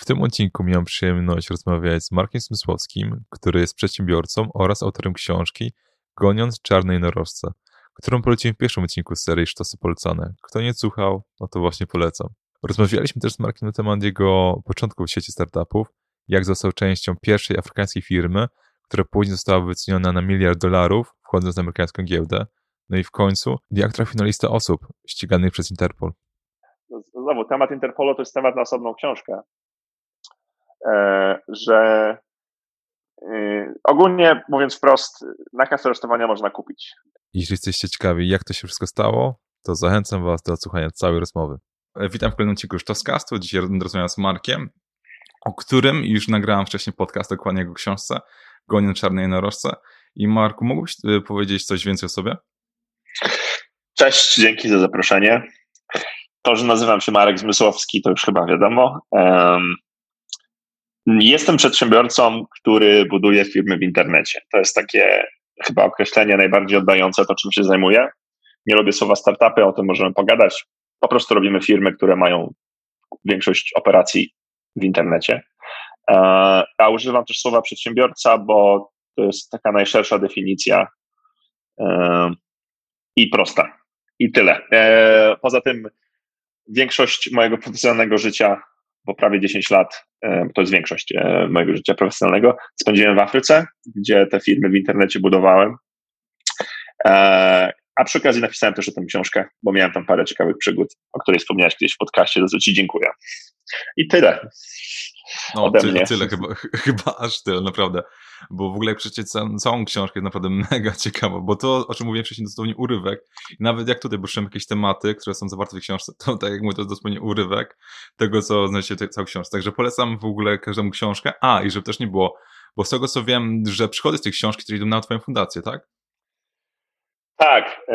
W tym odcinku miałem przyjemność rozmawiać z Markiem Smysłowskim, który jest przedsiębiorcą oraz autorem książki Goniąc czarne jednorożce, którą poleciłem w pierwszym odcinku serii Sztosy Polecane. Kto nie słuchał, no to właśnie polecam. Rozmawialiśmy też z Markiem na temat jego początków w sieci startupów, jak został częścią pierwszej afrykańskiej firmy, która później została wyceniona na miliard dolarów, wchodząc na amerykańską giełdę. No i w końcu, jak trafił na listę osób ściganych przez Interpol. Znowu, temat Interpolu to jest temat na osobną książkę. E, że y, ogólnie mówiąc wprost, nakaz aresztowania można kupić. Jeśli jesteście ciekawi, jak to się wszystko stało, to zachęcam Was do odsłuchania całej rozmowy. E, witam w kolejnym odcinku Sztoskastu. Dzisiaj rozmawiam z Markiem, o którym już nagrałem wcześniej podcast, dokładnie jego książce Gonię czarnej jednorożce. I Marku, mógłbyś e, powiedzieć coś więcej o sobie? Cześć, dzięki za zaproszenie. To, że nazywam się Marek Zmysłowski, to już chyba wiadomo. Um, Jestem przedsiębiorcą, który buduje firmy w internecie. To jest takie chyba określenie najbardziej oddające to, czym się zajmuję. Nie lubię słowa startupy, o tym możemy pogadać. Po prostu robimy firmy, które mają większość operacji w internecie. E, a używam też słowa przedsiębiorca, bo to jest taka najszersza definicja e, i prosta. I tyle. E, poza tym większość mojego profesjonalnego życia po prawie 10 lat, to jest większość e, mojego życia profesjonalnego, spędziłem w Afryce, gdzie te firmy w internecie budowałem. A przy okazji napisałem też o tym książkę, bo miałem tam parę ciekawych przygód, o której wspomniałeś kiedyś w podcaście, za co Ci dziękuję. I tyle. No, ode tyle, mnie. tyle, chyba, chyba aż tyle, naprawdę. Bo w ogóle jak przeczytać całą, książkę jest naprawdę mega ciekawa, bo to, o czym mówiłem wcześniej, dosłownie urywek. I nawet jak tutaj poruszyłem jakieś tematy, które są zawarte w książce, to tak jak mówię, to jest dosłownie urywek tego, co znajdziecie w całej książce. Także polecam w ogóle każdemu książkę. A, i żeby też nie było, bo z tego co wiem, że przychody z tej książki też idą na twoją fundację, tak? Tak.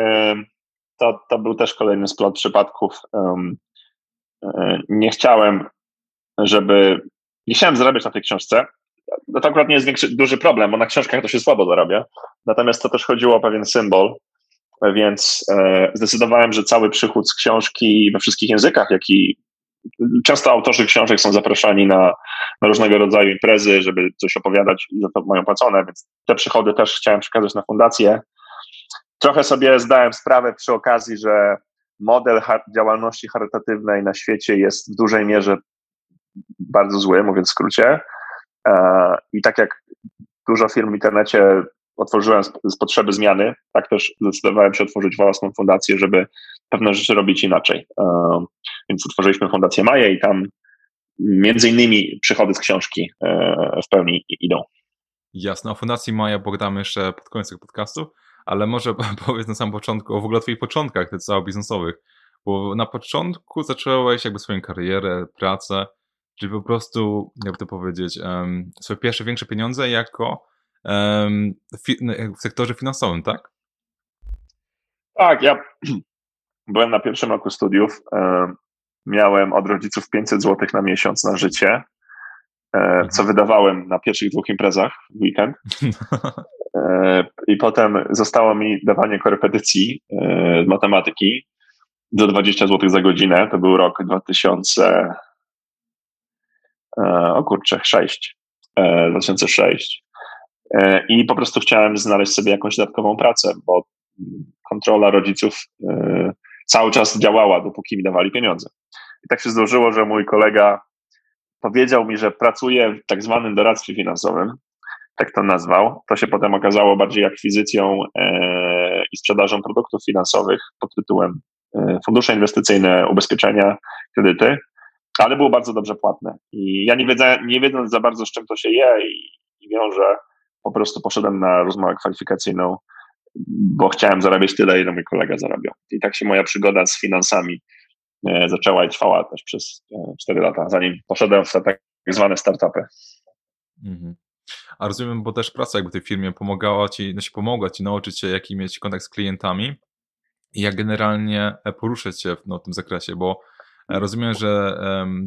To, to był też kolejny splot przypadków. Nie chciałem, żeby nie chciałem zarabiać na tej książce. No to akurat nie jest większy, duży problem, bo na książkach to się słabo zarabia. Natomiast to też chodziło o pewien symbol, więc e, zdecydowałem, że cały przychód z książki we wszystkich językach, jak i często autorzy książek są zapraszani na, na, różnego rodzaju imprezy, żeby coś opowiadać i za to mają płacone, więc te przychody też chciałem przekazać na fundację. Trochę sobie zdałem sprawę przy okazji, że model działalności charytatywnej na świecie jest w dużej mierze bardzo zły, mówiąc w skrócie. E, I tak jak dużo firm w internecie otworzyłem z, z, potrzeby zmiany, tak też zdecydowałem się otworzyć własną fundację, żeby pewne rzeczy robić inaczej. E, więc otworzyliśmy fundację Maję i tam między innymi przychody z książki e, w pełni idą. Jasne, o Fundacji Maja pogadamy jeszcze pod koniec podcastu, ale może powiedz na samym początku o w ogóle o twoich początkach, tych całych biznesowych, bo na początku zacząłeś jakby swoją karierę, pracę, Czyli po prostu, jakby to powiedzieć, um, swoje pierwsze większe pieniądze jako um, w sektorze finansowym, tak? Tak, ja byłem na pierwszym roku studiów. Miałem od rodziców 500 zł na miesiąc na życie, mhm. co wydawałem na pierwszych dwóch imprezach w weekend. I potem zostało mi dawanie korepetycji z matematyki za 20 zł za godzinę. To był rok 2000. E, o kurczę, 6, 2006. E, e, I po prostu chciałem znaleźć sobie jakąś dodatkową pracę, bo kontrola rodziców cały czas działała, dopóki mi dawali pieniądze. I tak się zdarzyło, że mój kolega powiedział mi, że pracuje w tak zwanym doradztwie finansowym, tak to nazwał. To się potem okazało bardziej akwizycją i sprzedażą produktów finansowych pod tytułem fundusze inwestycyjne, ubezpieczenia, kredyty ale było bardzo dobrze płatne. I ja nie, wiedza, nie wiedząc za bardzo, z czym to się je i, i wiąże, po prostu poszedłem na rozmowę kwalifikacyjną, bo chciałem zarabiać tyle, ile mój kolega zarabiał. I tak się moja przygoda z finansami e, zaczęła i trwała też przez e, 4 lata, zanim poszedłem w te tak zwane startupy. Mhm. A rozumiem, bo też praca jakby tej firmie pomagała ci, no się pomogła ci nauczyć się, jaki mieć kontakt z klientami i jak generalnie poruszać się w no, tym zakresie, bo Rozumiem, że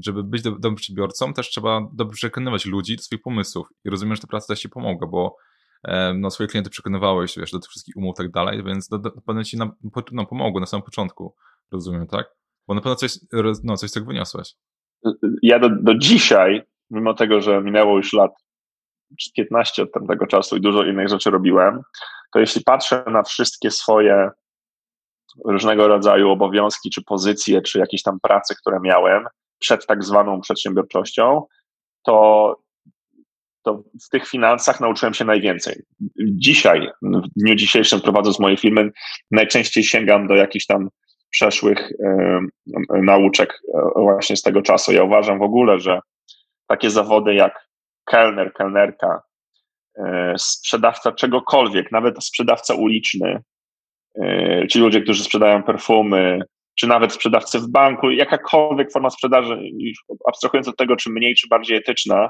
żeby być dobrym przedsiębiorcą, też trzeba dobrze przekonywać ludzi do swoich pomysłów. I rozumiem, że ta praca też ci pomogła, bo no, swoje klienty przekonywałeś wiesz, do tych wszystkich umów i tak dalej, więc na pewno ci na, no, pomogło na samym początku. Rozumiem, tak? Bo na pewno coś, no, coś z tego wyniosłeś. Ja do, do dzisiaj mimo tego, że minęło już lat 15 od tamtego czasu i dużo innych rzeczy robiłem, to jeśli patrzę na wszystkie swoje różnego rodzaju obowiązki, czy pozycje, czy jakieś tam prace, które miałem przed tak zwaną przedsiębiorczością, to, to w tych finansach nauczyłem się najwięcej. Dzisiaj, w dniu dzisiejszym, prowadząc moje filmy, najczęściej sięgam do jakichś tam przeszłych y, nauczek e, właśnie z tego czasu. Ja uważam w ogóle, że takie zawody jak kelner, kelnerka, y, sprzedawca czegokolwiek, nawet sprzedawca uliczny, y, ci ludzie, którzy sprzedają perfumy, czy nawet sprzedawcy w banku, jakakolwiek forma sprzedaży, abstrahując od tego, czy mniej, czy bardziej etyczna,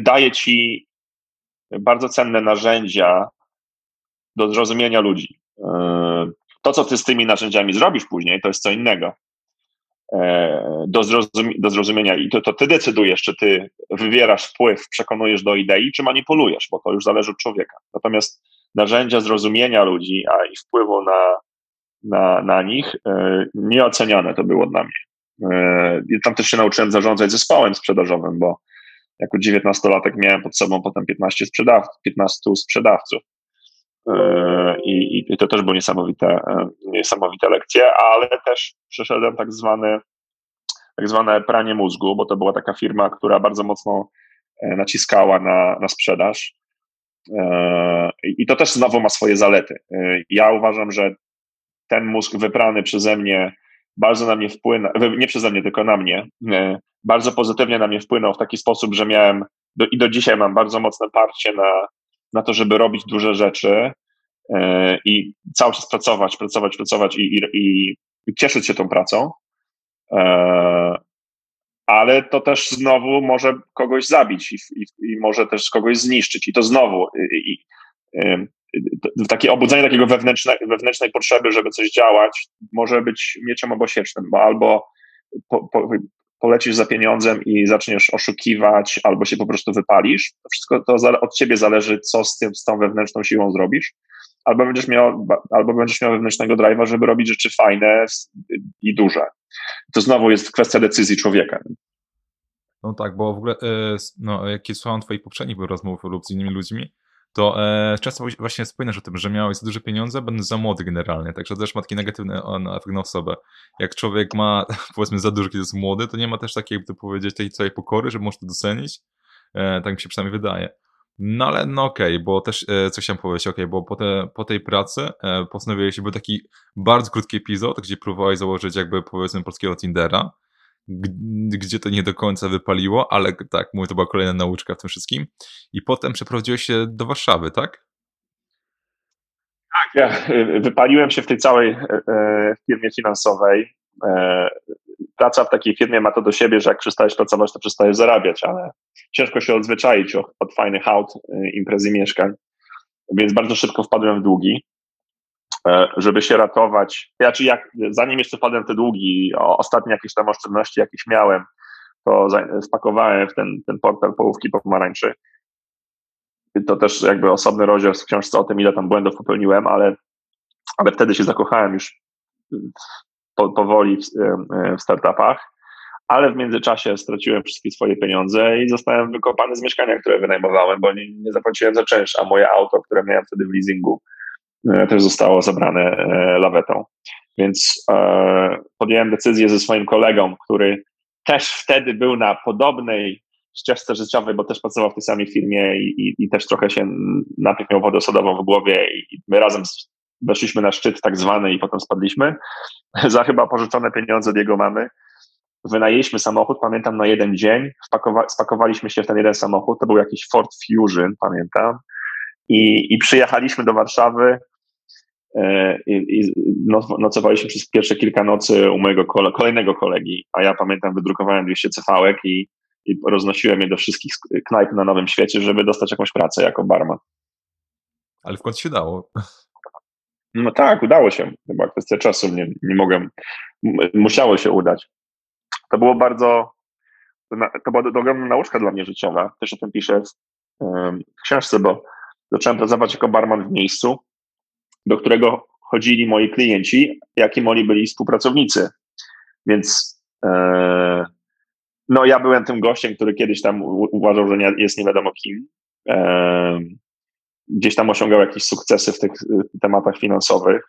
daje ci bardzo cenne narzędzia do zrozumienia ludzi. To, co ty z tymi narzędziami zrobisz później, to jest co innego. E, do, do zrozumienia i to, to ty decydujesz, czy ty wywierasz wpływ, przekonujesz do idei, czy manipulujesz, bo to już zależy od człowieka. Natomiast narzędzia zrozumienia ludzi, a i wpływu na, na, na nich, e, nieoceniane to było dla mnie. E, I tam też się nauczyłem zarządzać zespołem sprzedażowym, bo jako dziewiętnastolatek miałem pod sobą potem 15 sprzedaw 15 sprzedawców. E, I, I, to też były niesamowite, e, niesamowite lekcje, ale też przeszedłem tak zwane, tak zwane pranie mózgu, bo to była taka firma, która bardzo mocno e, naciskała na, na sprzedaż. I to też znowu ma swoje zalety. Ja uważam, że ten mózg wyprany przeze mnie bardzo na mnie wpłynął, nie przeze mnie, tylko na mnie, bardzo pozytywnie na mnie wpłynął w taki sposób, że miałem i do dzisiaj mam bardzo mocne parcie na, na to, żeby robić duże rzeczy e, i cały czas pracować, pracować, pracować i, i, i cieszyć się tą pracą. E, ale to też znowu może kogoś zabić i, i, może też kogoś zniszczyć. I to znowu i, takie obudzenie takiego wewnętrzne, wewnętrznej potrzeby, żeby coś działać, może być mieczem obosiecznym, bo albo po, po, polecisz za pieniądzem i zaczniesz oszukiwać, albo się po prostu wypalisz. Wszystko to od ciebie zależy, co z, tym, z tą wewnętrzną siłą zrobisz. Albo będziesz miał, albo będziesz miał wewnętrznego drive'a, żeby robić rzeczy fajne i duże. To znowu jest kwestia decyzji człowieka. No tak, bo w ogóle, e, no, jak słuchałem twoich poprzednich rozmów lub z innymi ludźmi, to e, często właśnie wspominasz o tym, że miałeś za duże pieniądze, będąc za młody generalnie, także też ma taki negatywny efekt na osobę. Jak człowiek ma, powiedzmy, za dużo, kiedy jest młody, to nie ma też takiej, to powiedzieć, tej całej pokory, żeby można to docenić. E, tak mi się przynajmniej wydaje. No ale no okej, okay, bo też e, co chciałem powiedzieć, okej, okay, bo po, te, po tej pracy e, postanowiłeś, był taki bardzo krótki epizod, gdzie próbowałeś założyć jakby powiedzmy polskiego Tindera, gdzie to nie do końca wypaliło, ale tak, mówię, to była kolejna nauczka w tym wszystkim. I potem przeprowadziłeś się do Warszawy, tak? Tak, ja y, wypaliłem się w tej całej e, e, firmie finansowej. E, praca w takiej firmie ma to do siebie, że jak przestajesz pracować, to przestajesz zarabiać, ale ciężko się odzwyczaić od, fajnych aut, imprezy mieszkań, więc bardzo szybko wpadłem w długi. E, żeby się ratować. Ja, czy jak, zanim jeszcze wpadłem te długi, ostatnie jakieś tam oszczędności jakieś miałem, to spakowałem w ten, ten portal połówki pomarańczy. To też jakby osobny rozdział w książce o tym, ile tam błędów popełniłem, ale, ale wtedy się zakochałem już po, powoli w, e, w startupach, ale w międzyczasie straciłem wszystkie swoje pieniądze i zostałem wykopany z mieszkania, które wynajmowałem, bo nie, nie zapłaciłem za czynsz, a moje auto, które miałem wtedy w leasingu, E, też zostało zabrane e, lawetą. Więc e, podjąłem decyzję ze swoim kolegą, który też wtedy był na podobnej ścieżce życiowej, bo też pracował w tej samej firmie i, i, i też trochę się najpierw miał wodę sodową w głowie i my razem weszliśmy na szczyt tak zwany i potem spadliśmy. Za chyba pożyczone pieniądze od jego mamy. Wynajęliśmy samochód, pamiętam, na jeden dzień, spakowa spakowaliśmy się w ten jeden samochód, to był jakiś Ford Fusion, pamiętam, i, i przyjechaliśmy do Warszawy, E, i, i nocowaliśmy przez pierwsze kilka nocy u mojego kole, kolejnego kolegi, a ja pamiętam, wydrukowałem 200 cv i, i roznosiłem je do wszystkich knajp na Nowym Świecie, żeby dostać jakąś pracę jako barman. Ale w końcu się dało. No tak, udało się. Chyba kwestia czasu, nie, nie mogłem, musiało się udać. To było bardzo, to była ogromna nauczka dla mnie życiowa. Też o tym piszę w książce, bo zacząłem pracować jako barman w miejscu, do którego chodzili moi klienci, jak i moi byli współpracownicy. Więc e, no ja byłem tym gościem, który kiedyś tam uważał, że nie, jest nie wiadomo kim. Gdzieś tam osiągał jakieś sukcesy w tych tematach finansowych.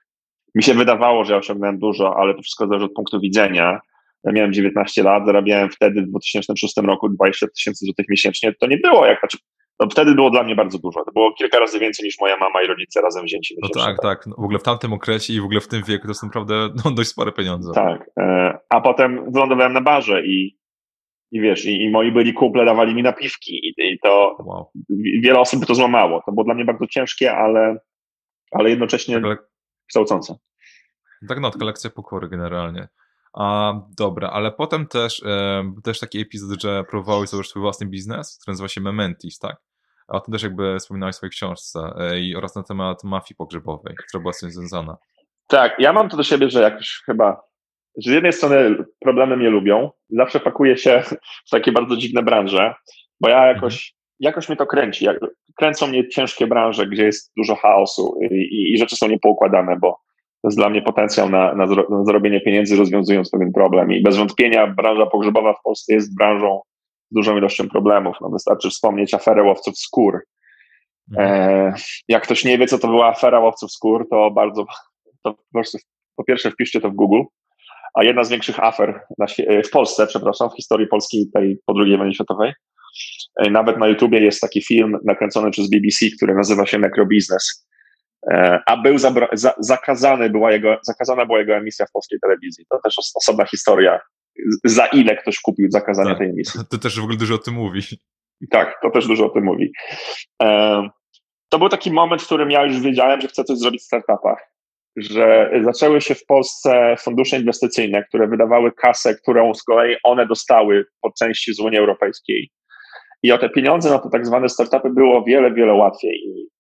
Mi się wydawało, że ja osiągnąłem dużo, ale to wszystko zależy od punktu widzenia. Ja miałem 19 lat, zarabiałem wtedy w 2006 roku 20 tysięcy złotych miesięcznie. To nie było jak, znaczy, no wtedy było dla mnie bardzo dużo. To było kilka razy więcej niż moja mama i rodzice razem wzięci. No tak, tak. No w ogóle w tamtym okresie i w ogóle w tym wieku to są naprawdę no, dość spore pieniądze. Tak. E, a potem wylądowałem na barze i, i wiesz, i, i moi byli kumple dawali mi napiwki i, i to wow. wiele osób by to złamało. To było dla mnie bardzo ciężkie, ale, ale jednocześnie tak, kształcące. Tak, no, taka lekcja pokory generalnie. A, dobra, ale potem też, e, też taki epizod, że próbowałeś założyć swój własny biznes, który nazywa się Mementis, tak? A o tym też jakby wspominałeś w swojej książce e, i oraz na temat mafii pogrzebowej, która była z tym związana. Tak, ja mam to do siebie, że jakoś chyba, że z jednej strony problemy mnie lubią, zawsze pakuję się w takie bardzo dziwne branże, bo ja jakoś, mhm. jakoś mnie to kręci. Kręcą mnie ciężkie branże, gdzie jest dużo chaosu i, i, i rzeczy są niepoukładane, bo to jest dla mnie potencjał na, na, zro, na zrobienie pieniędzy, rozwiązując pewien problem. I bez wątpienia branża pogrzebowa w Polsce jest branżą z dużą ilością problemów. No, wystarczy wspomnieć aferę łowców skór. Mhm. E, jak ktoś nie wie, co to była afera łowców skór, to bardzo, to po, prostu, po pierwsze wpiszcie to w Google, a jedna z większych afer w Polsce, przepraszam, w historii Polski tej po II wojnie światowej. E, nawet na YouTubie jest taki film nakręcony przez BBC, który nazywa się Necrobusiness. E, a był za zakazany była jego, zakazana była jego emisja w polskiej telewizji. To też osobna historia, za ile ktoś kupił zakazanie tak, tej emisji. To też w ogóle dużo o tym mówi. Tak, to też dużo o tym mówi. E, to był taki moment, w którym ja już wiedziałem, że chcę coś zrobić w startupach. Że zaczęły się w Polsce fundusze inwestycyjne, które wydawały kasę, którą z kolei one dostały po części z Unii Europejskiej. I o te pieniądze na te tak zwane startupy było wiele, wiele łatwiej. I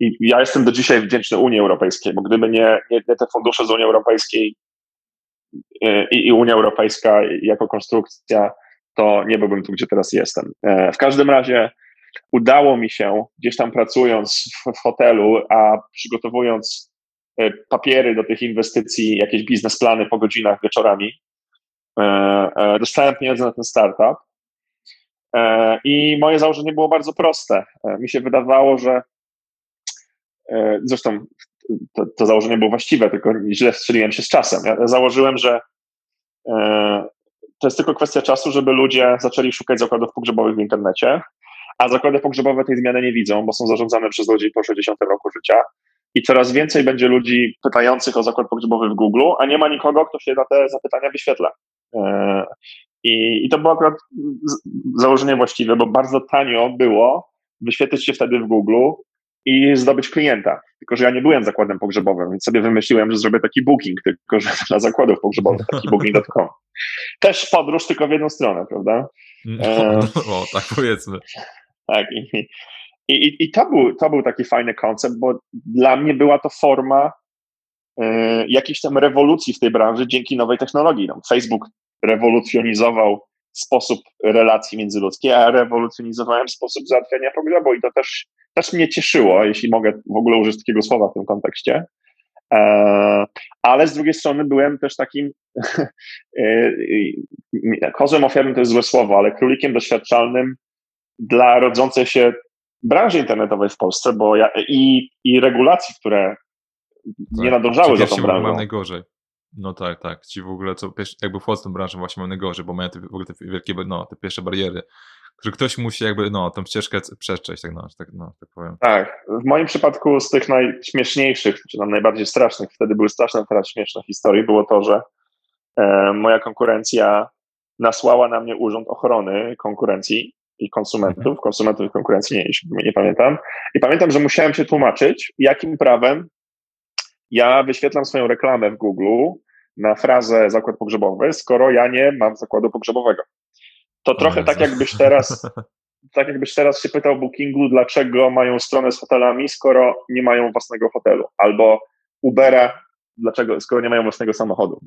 i ja jestem do dzisiaj wdzięczny Unii Europejskiej, bo gdyby nie, nie, nie te fundusze z Unii Europejskiej e, i, i Unia Europejska jako konstrukcja, to nie byłbym tu, gdzie teraz jestem. E, w każdym razie udało mi się, gdzieś tam pracując w, w hotelu, a przygotowując e, papiery do tych inwestycji, jakieś biznesplany po godzinach, wieczorami, dostałem pieniądze na ten startup. I moje założenie było bardzo proste. Mi się wydawało, że E, zresztą to, to, założenie było właściwe, tylko źle strzeliłem się z czasem. Ja założyłem, że e, to jest tylko kwestia czasu, żeby ludzie zaczęli szukać zakładów pogrzebowych w internecie, a zakłady pogrzebowe tej zmiany nie widzą, bo są zarządzane przez ludzi po 60 roku życia. I coraz więcej będzie ludzi pytających o zakład pogrzebowy w Google, a nie ma nikogo, kto się na te zapytania wyświetla. E, I, I to było akurat założenie właściwe, bo bardzo tanio było wyświetlić się wtedy w Google i zdobyć klienta. Tylko, że ja nie byłem zakładem pogrzebowym, więc sobie wymyśliłem, że zrobię taki booking, tylko że dla zakładów pogrzebowych, taki booking.com. Też podróż, tylko w jedną stronę, prawda? No, e, no, tak powiedzmy. Tak. I, i, i to, był, to był taki fajny koncept, bo dla mnie była to forma e, jakiejś tam rewolucji w tej branży dzięki nowej technologii. No, Facebook rewolucjonizował sposób relacji międzyludzkiej, a rewolucjonizowałem sposób załatwiania pogrzebu i to też też mnie cieszyło, jeśli mogę w ogóle użyć takiego słowa w tym kontekście. E, ale z drugiej strony byłem też takim e, kozłem ofiarnym to jest złe słowo, ale królikiem doświadczalnym dla rodzącej się branży internetowej w Polsce, bo ja, i, i regulacji, które nie nadążały za tą branżą. najgorzej. No tak, tak. Ci w ogóle, co jakby wchodzą w tą branżę właśnie mają najgorzej, bo mają te, w ogóle te wielkie, no, te pierwsze bariery że ktoś musi jakby, no, tą ścieżkę przeszczeć, tak, no, tak, no, tak powiem. Tak, w moim przypadku z tych najśmieszniejszych, czy tam najbardziej strasznych, wtedy były straszne, teraz śmieszne historii, było to, że e, moja konkurencja nasłała na mnie Urząd Ochrony Konkurencji i Konsumentów, mhm. Konsumentów i Konkurencji, nie, nie pamiętam. I pamiętam, że musiałem się tłumaczyć, jakim prawem ja wyświetlam swoją reklamę w Google na frazę zakład pogrzebowy, skoro ja nie mam zakładu pogrzebowego. To trochę tak jakbyś teraz, tak jakbyś teraz się pytał Bookingu, dlaczego mają stronę z hotelami, skoro nie mają własnego hotelu, albo Ubera, dlaczego, skoro nie mają własnego samochodu.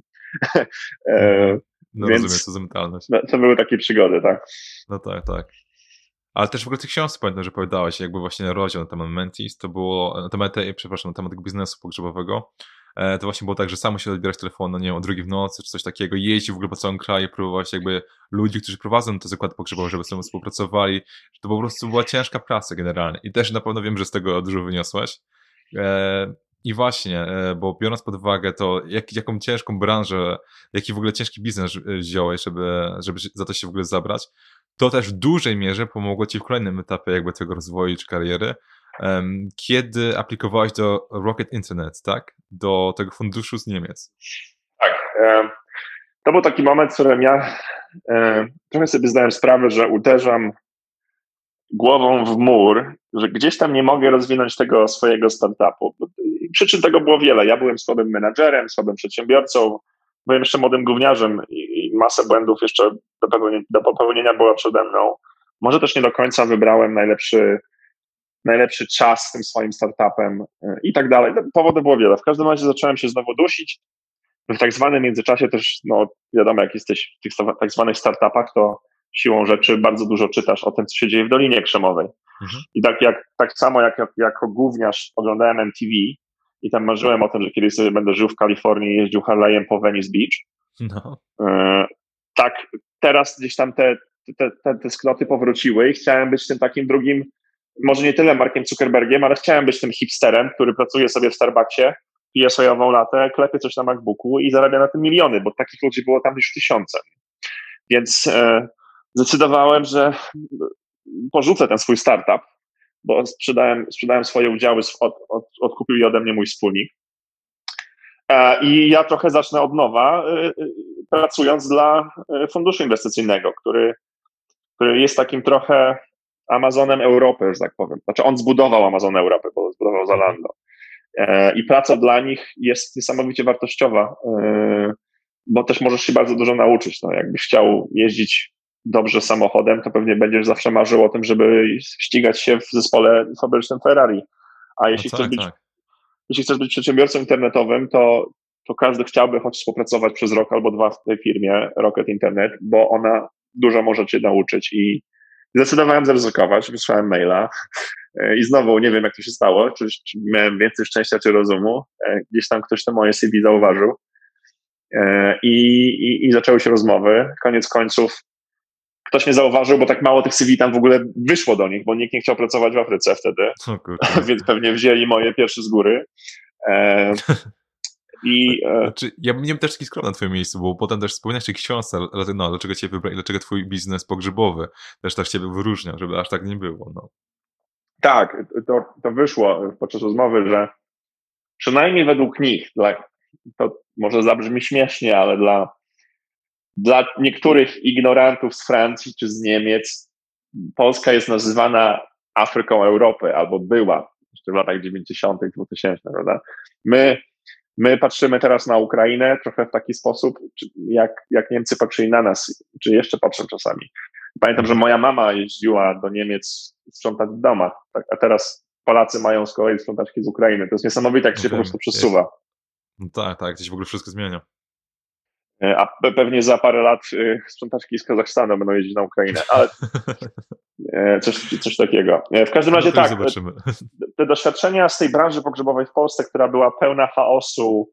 e, no Więc rozumiem, co za mentalność. No, to były takie przygody, tak? No tak, tak. Ale też w ogóle tych książek pamiętam, że powiedziałeś, jakby właśnie rozdział na temat Mentis, to było na temat, przepraszam, na temat biznesu pogrzebowego, e, to właśnie było tak, że sam musiał odbierać telefon, no nie wiem, o drugiej w nocy czy coś takiego, jeździł w ogóle po całym kraju, próbować jakby ludzi, którzy prowadzą te zakłady pogrzebowe, żeby z sobą współpracowali, to po prostu była ciężka praca generalnie. I też na pewno wiem, że z tego dużo wyniosłeś. E, I właśnie, e, bo biorąc pod uwagę to, jak, jaką ciężką branżę, jaki w ogóle ciężki biznes wziąłeś, żeby, żeby za to się w ogóle zabrać, to też w dużej mierze pomogło Ci w kolejnym etapie jakby tego rozwoju czy kariery, kiedy aplikowałeś do Rocket Internet, tak? Do tego funduszu z Niemiec. Tak. To był taki moment, w którym ja trochę sobie zdałem sprawę, że uderzam głową w mur, że gdzieś tam nie mogę rozwinąć tego swojego startupu. Przyczyn tego było wiele. Ja byłem słabym menadżerem, słabym przedsiębiorcą, byłem jeszcze młodym gówniarzem i masę błędów jeszcze do popełnienia, do popełnienia była przede mną. Może też nie do końca wybrałem najlepszy, najlepszy czas z tym swoim startupem e, i tak dalej. Powody było wiele. W każdym razie zacząłem się znowu dusić. W tak zwanym międzyczasie też, no wiadomo, jak jesteś w tych tak zwanych startupach, to siłą rzeczy bardzo dużo czytasz o tym, co się dzieje w Dolinie Krzemowej. Mhm. I tak, jak, tak samo jak, jak jako gówniarz oglądałem MTV i tam marzyłem o tym, że kiedyś sobie będę żył w Kalifornii i jeździł Harley'em po Venice Beach, no. Tak teraz gdzieś tam te, te, te, te skloty powróciły i chciałem być tym takim drugim, może nie tyle Markiem Zuckerbergiem, ale chciałem być tym hipsterem, który pracuje sobie w Starbucksie, pije sojową latę, klepie coś na MacBooku i zarabia na tym miliony, bo takich ludzi było tam już tysiące. Więc e, zdecydowałem, że porzucę ten swój startup, bo sprzedałem, sprzedałem swoje udziały, od, od, odkupił je ode mnie mój wspólnik. E, I ja trochę zacznę od nowa, e, e, pracując dla funduszu inwestycyjnego, który, który jest takim trochę Amazonem Europy, że tak powiem. Znaczy on zbudował Amazon Europy, bo zbudował Zalando. I praca dla nich jest niesamowicie wartościowa, bo też możesz się bardzo dużo nauczyć. No, jakbyś chciał jeździć dobrze samochodem, to pewnie będziesz zawsze marzył o tym, żeby ścigać się w zespole fabrycznym Ferrari. A jeśli, no tak, chcesz, być, tak. Jeśli chcesz być przedsiębiorcą internetowym, to, to każdy chciałby choć współpracować przez rok albo dwa w tej firmie Rocket Internet, bo ona dużo może cię nauczyć i zdecydowałem zaryzykować, wysłałem maila. I znowu nie wiem, jak to się stało, czy, czy miałem więcej szczęścia czy rozumu, e, gdzieś tam ktoś to moje CV zauważył. E, i, i, i zaczęły się rozmowy. Koniec końców ktoś mnie zauważył, bo tak mało tych CV tam w ogóle wyszło do nich, bo nikt nie chciał pracować w Afryce wtedy, więc pewnie wzięli moje pierwsze z góry. E, I, e, znaczy, ja bym nie też taki skromny na twoim miejscu, bo potem też wspomniałeś o książce, no, dlaczego cię wybrali, dlaczego twój biznes pogrzebowy też tak ciebie wyróżniał, żeby aż tak nie było. No. Tak, to, to wyszło podczas rozmowy, że przynajmniej według nich, dla, to może zabrzmi śmiesznie, ale dla dla niektórych ignorantów z Francji czy z Niemiec Polska jest nazywana Afryką Europy, albo była jeszcze w latach 90., 2000, prawda? My, my patrzymy teraz na Ukrainę trochę w taki sposób, jak, jak Niemcy patrzyli na nas, czy jeszcze patrzą czasami. Pamiętam, że moja mama jeździła do Niemiec sprzątać w domach, tak? a teraz Polacy mają z kolei sprzątaczki z Ukrainy. To jest niesamowite, jak się po prostu przesuwa. No tak, tak, gdzieś w ogóle wszystko zmienia. E, a pewnie za parę lat e, sprzątaczki z Kazachstanu będą jeździć na Ukrainę, ale e, coś, coś takiego. W każdym razie no tak, te doświadczenia z tej branży pogrzebowej w Polsce, która była pełna chaosu,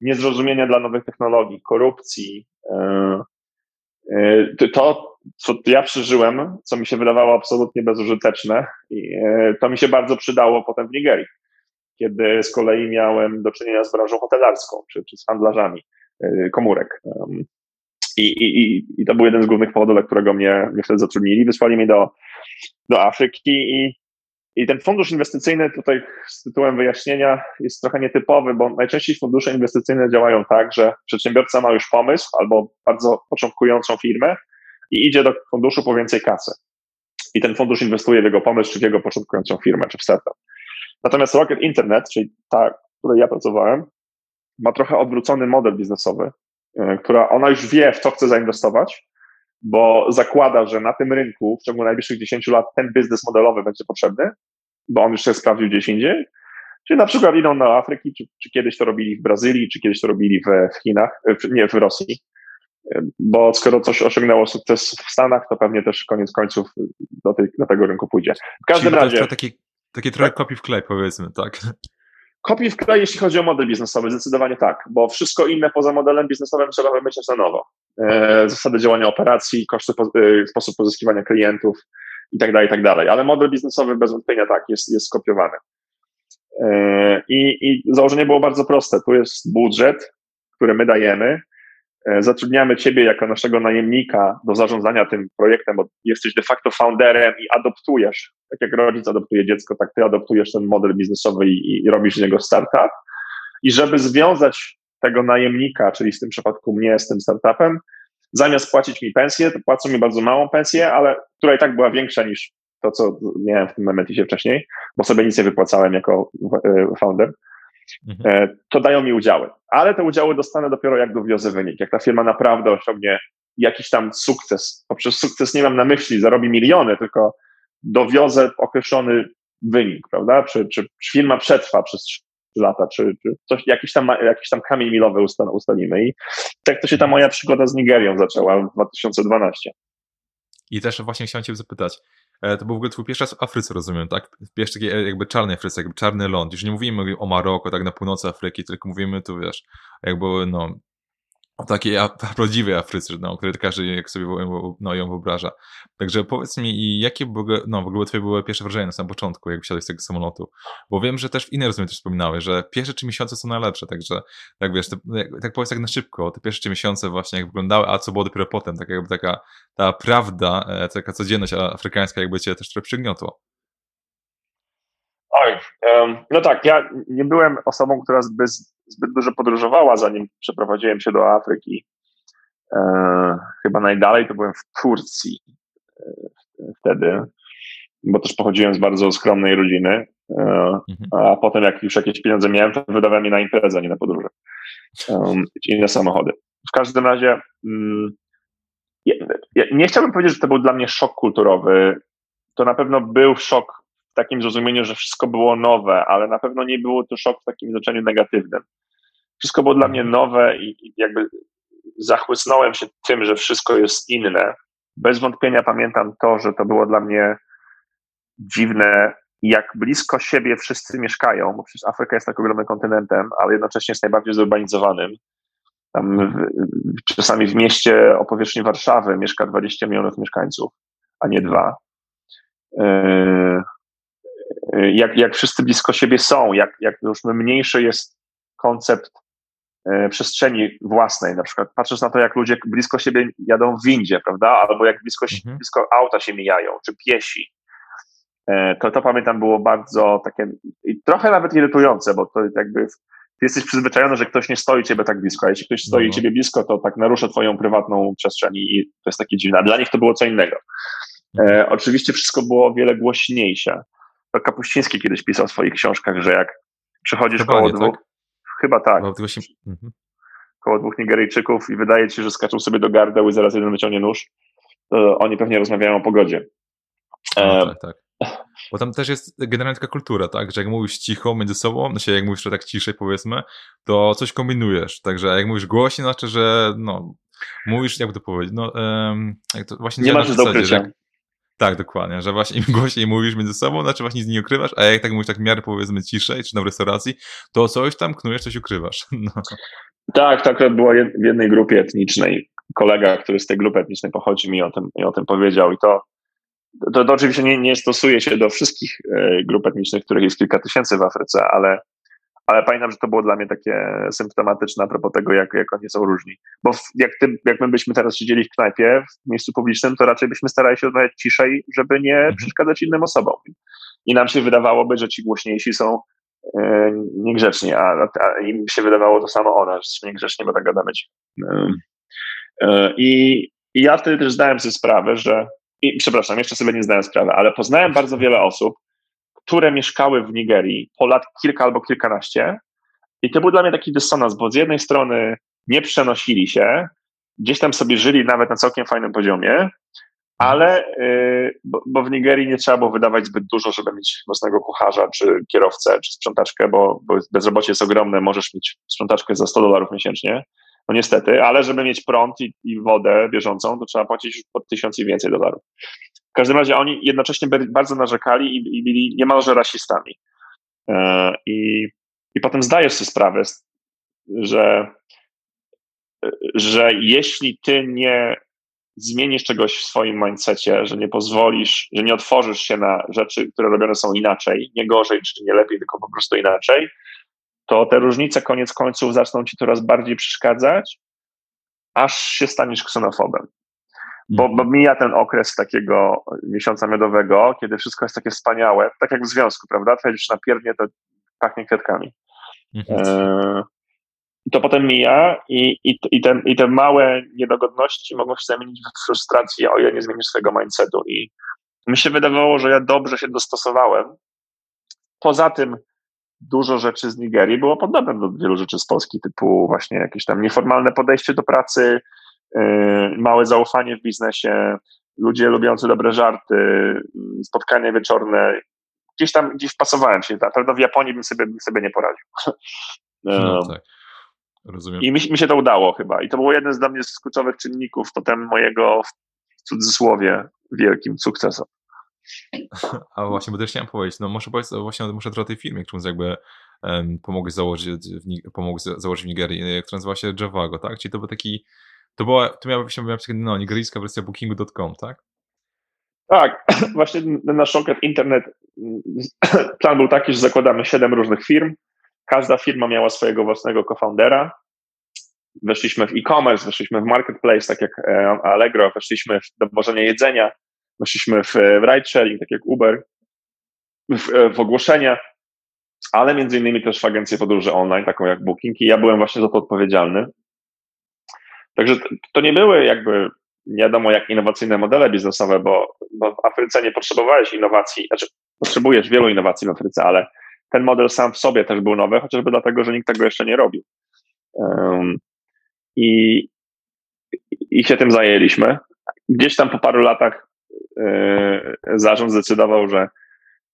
niezrozumienia dla nowych technologii, korupcji, to, co ja przeżyłem, co mi się wydawało absolutnie bezużyteczne, to mi się bardzo przydało potem w Nigerii, kiedy z kolei miałem do czynienia z branżą hotelarską, czy, czy z handlarzami komórek. I, i, I to był jeden z głównych powodów, dla którego mnie, mnie wtedy zatrudnili. Wysłali mnie do, do Afryki i, i ten fundusz inwestycyjny tutaj z tytułem wyjaśnienia jest trochę nietypowy, bo najczęściej fundusze inwestycyjne działają tak, że przedsiębiorca ma już pomysł albo bardzo początkującą firmę i idzie do funduszu po więcej kasy. I ten fundusz inwestuje w jego pomysł, czy w jego początkującą firmę, czy w startup. Natomiast Rocket Internet, czyli ta, w której ja pracowałem, ma trochę odwrócony model biznesowy, e, która ona już wie, w co chce zainwestować, bo zakłada, że na tym rynku w ciągu najbliższych 10 lat ten biznes modelowy będzie potrzebny, bo on już się sprawdził gdzieś indziej. Czyli na przykład idą na Afryki, czy, czy kiedyś to robili w Brazylii, czy kiedyś to robili w, w Chinach, e, nie, w Rosji. E, bo skoro coś osiągnęło sukces w Stanach, to pewnie też koniec końców do, tej, do tego rynku pójdzie. W każdym Czyli razie. Taki, taki trochę tak? kopi w klej, powiedzmy, tak? Kopiuj w klej, jeśli chodzi o model biznesowy, zdecydowanie tak, bo wszystko inne poza modelem biznesowym trzeba wymyślać na nowo. E, zasady działania operacji, koszty, e, sposób pozyskiwania klientów i tak dalej, i tak. Ale model biznesowy bez wątpienia tak, jest, jest skopiowany. E, I, I założenie było bardzo proste. Tu jest budżet, który my dajemy, zatrudniamy Ciebie jako naszego najemnika do zarządzania tym projektem, bo jesteś de facto founderem i adoptujesz, tak jak rodzic adoptuje dziecko, tak Ty adoptujesz ten model biznesowy i, i robisz z niego startup. I żeby związać tego najemnika, czyli w tym przypadku mnie z tym startupem, zamiast płacić mi pensję, to płacą mi bardzo małą pensję, ale która i tak była większa niż to, co miałem w tym momencie wcześniej, bo sobie nic nie wypłacałem jako e, founder mhm. E, to dają mi udziały. Ale te udziały dostanę dopiero jak dowiozę wynik. Jak ta firma naprawdę osiągnie jakiś tam sukces. Poprzez sukces nie mam na myśli, zarobi miliony, tylko dowiozę określony wynik, prawda? Czy, czy, czy firma przetrwa przez trzy lata, czy, czy coś, jakiś, tam, jakiś tam kamień milowy ustalimy. I tak to się ta moja przygoda z Nigerią zaczęła w 2012. I też właśnie chciałem Cię zapytać, to był w ogóle twój pierwszy raz w Afryce, rozumiem, tak? Pierwszy taki e, jakby czarny Afryce, jakby czarny ląd. Już nie mówimy o Maroko, tak na północy Afryki, tylko mówimy tu, wiesz, jakby, no, o takiej prawdziwej Afryce, no, której każdy jak sobie no, ją wyobraża. Także powiedz mi, jakie były, no, w ogóle twoje były pierwsze wrażenia na samym początku, jak wsiadłeś z tego samolotu? Bo wiem, że też w innej rozmowie też wspominały, że pierwsze trzy miesiące są najlepsze, także tak wiesz, tak powiedz tak na szybko, te pierwsze trzy miesiące właśnie jak wyglądały, a co było dopiero potem, tak jakby taka ta prawda, e, taka codzienność afrykańska jakby cię też trochę przygniotła. Oj, um, no tak, ja nie byłem osobą, która zbyt, zbyt dużo podróżowała, zanim przeprowadziłem się do Afryki. E, chyba najdalej to byłem w Turcji e, wtedy, bo też pochodziłem z bardzo skromnej rodziny. E, mhm. a potem, jak już jakieś pieniądze miałem, to wydawałem je na imprezę, nie na podróże. Um, czyli na samochody. W każdym razie, mm, ja, ja nie chciałbym powiedzieć, że to był dla mnie szok kulturowy. To na pewno był szok w takim zrozumieniu, że wszystko było nowe, ale na pewno nie było to szok w takim znaczeniu negatywnym. Wszystko było dla mnie nowe i, i jakby zachłysnąłem się tym, że wszystko jest inne. Bez wątpienia pamiętam to, że to było dla mnie dziwne, jak blisko siebie wszyscy mieszkają, bo przecież Afryka jest tak ogromnym kontynentem, ale jednocześnie jest najbardziej zurbanizowanym. Tam w, czasami w mieście o powierzchni Warszawy mieszka 20 milionów mieszkańców, a nie dwa. Yy, jak, jak wszyscy blisko siebie są, jak, jak już mniejszy jest koncept e, przestrzeni własnej, na przykład patrząc na to, jak ludzie blisko siebie jadą w windzie, prawda, albo jak blisko, mhm. blisko auta się mijają, czy piesi, e, to to pamiętam było bardzo takie, i trochę nawet irytujące, bo to jakby ty jesteś przyzwyczajony, że ktoś nie stoi ciebie tak blisko, a jeśli ktoś stoi no, no. ciebie blisko, to tak narusza twoją prywatną przestrzeń i to jest takie dziwne, a dla nich to było co innego. E, mhm. oczywiście wszystko było o wiele głośniejsze to Kapuściński kiedyś pisał w swoich książkach, że jak przychodzisz chyba koło dwóch, tak? Chyba tak, mhm. koło dwóch Nigeryjczyków i wydaje ci się, że skaczą sobie do gardeł i zaraz jeden wyciągnie nóż, oni pewnie rozmawiają o pogodzie. No, tak, tak. Bo tam też jest generalnie taka kultura, tak, że jak mówisz cicho między sobą, znaczy jak mówisz tak ciszej powiedzmy, to coś kombinujesz, także jak mówisz głośniej, znaczy, że no, mówisz, jakby to powiedzieć, no, um, jak to właśnie nie masz do ukrycia. Tak, dokładnie, że właśnie im głośniej mówisz między sobą, znaczy właśnie nic nie ukrywasz, a jak tak mówisz tak w miarę powiedzmy ciszej, czy na restauracji, to coś tam knujesz, coś ukrywasz. No. Tak, tak, była w jednej grupie etnicznej. Kolega, który z tej grupy etnicznej pochodzi, mi o tym, mi o tym powiedział i to, to, to oczywiście nie, nie stosuje się do wszystkich e, grup etnicznych, których jest kilka tysięcy w Afryce, ale ale pamiętam, że to było dla mnie takie symptomatyczne a propos tego, jak, jak oni są różni. Bo jak, ty, jak my byśmy teraz siedzieli w knajpie, w miejscu publicznym, to raczej byśmy starali się rozmawiać ciszej, żeby nie mhm. przeszkadzać innym osobom. I nam się wydawało by, że ci głośniejsi są e, niegrzeczni, a, a, im się wydawało to samo o nas, że niegrzeczni, bo tak gadamy ci. E, e, I, I ja wtedy też zdałem sobie sprawę, że i przepraszam, jeszcze sobie nie zdałem sprawy, ale poznałem bardzo wiele osób, które mieszkały w Nigerii po lat kilka albo kilkanaście. I to był dla mnie taki dysonans, bo z jednej strony nie przenosili się, gdzieś tam sobie żyli nawet na całkiem fajnym poziomie, ale yy, bo, bo, w Nigerii nie trzeba było wydawać zbyt dużo, żeby mieć własnego kucharza, czy kierowcę, czy sprzątaczkę, bo, bo bezrobocie jest ogromne, możesz mieć sprzątaczkę za 100 dolarów miesięcznie. No niestety, ale żeby mieć prąd i, i wodę bieżącą, to trzeba płacić już po tysiąc i więcej dolarów. Każdym razie oni jednocześnie bardzo narzekali i, i byli niemalże rasistami. E, I I potem zdajesz sobie sprawę, że, że jeśli ty nie zmienisz czegoś w swoim mindsetie, że nie pozwolisz, że nie otworzysz się na rzeczy, które robione są inaczej, nie gorzej czy nie lepiej, tylko po prostu inaczej, to te różnice koniec końców zaczną ci coraz bardziej przeszkadzać, aż się staniesz ksenofobem. Bo, bo mija ten okres takiego miesiąca miodowego, kiedy wszystko jest takie wspaniałe, tak jak w związku, prawda? Twoja dziewczyna pierdnie, to pachnie kwiatkami. Mhm. E, i to potem mija i, i, i, te, i te małe niedogodności mogą się zamienić w frustrację, o ile nie zmienisz swojego mindsetu. I mi się wydawało, że ja dobrze się dostosowałem. Poza tym dużo rzeczy z Nigerii było podobne do wielu rzeczy z Polski, typu właśnie jakieś tam nieformalne podejście do pracy, małe zaufanie w biznesie, ludzie lubiący dobre żarty, spotkania wieczorne. Gdzieś tam, gdzieś wpasowałem się. Na pewno w Japonii bym sobie, bym sobie nie poradził. No, tak. Rozumiem. I mi, mi, się to udało chyba. I to był jeden z dla mnie z kluczowych czynników potem mojego, w cudzysłowie, wielkim sukcesu. A właśnie, bo też chciałem powiedzieć, no może powiedz właśnie muszę trochę o tej firmie, którą jakby um, pomogłeś założyć, w, pomogłeś założyć w Nigerii, która nazywa się Javago, tak? Czyli to był taki, to była, to miała być no, nigeryjska wersja bookingu.com, tak? Tak, właśnie nasz okres internet, plan był taki, że zakładamy siedem różnych firm, Każda firma miała swojego własnego co-foundera. Weszliśmy w e-commerce, weszliśmy w marketplace, tak jak e, Allegro, weszliśmy w dowożenie jedzenia, weszliśmy w, w ride sharing, tak jak Uber, w, e, w ogłoszenia, ale między innymi też w agencję podróży online, taką jak Booking i ja byłem właśnie za to odpowiedzialny. Także to nie były jakby nie wiadomo jak innowacyjne modele biznesowe, bo, bo w Afryce nie potrzebowałeś innowacji, znaczy potrzebujesz wielu innowacji w Afryce, ale ten model sam w sobie też był nowy, chociażby dlatego, że nikt tego jeszcze nie robił. Um, i, I się tym zajęliśmy. Gdzieś tam po paru latach yy, zarząd zdecydował, że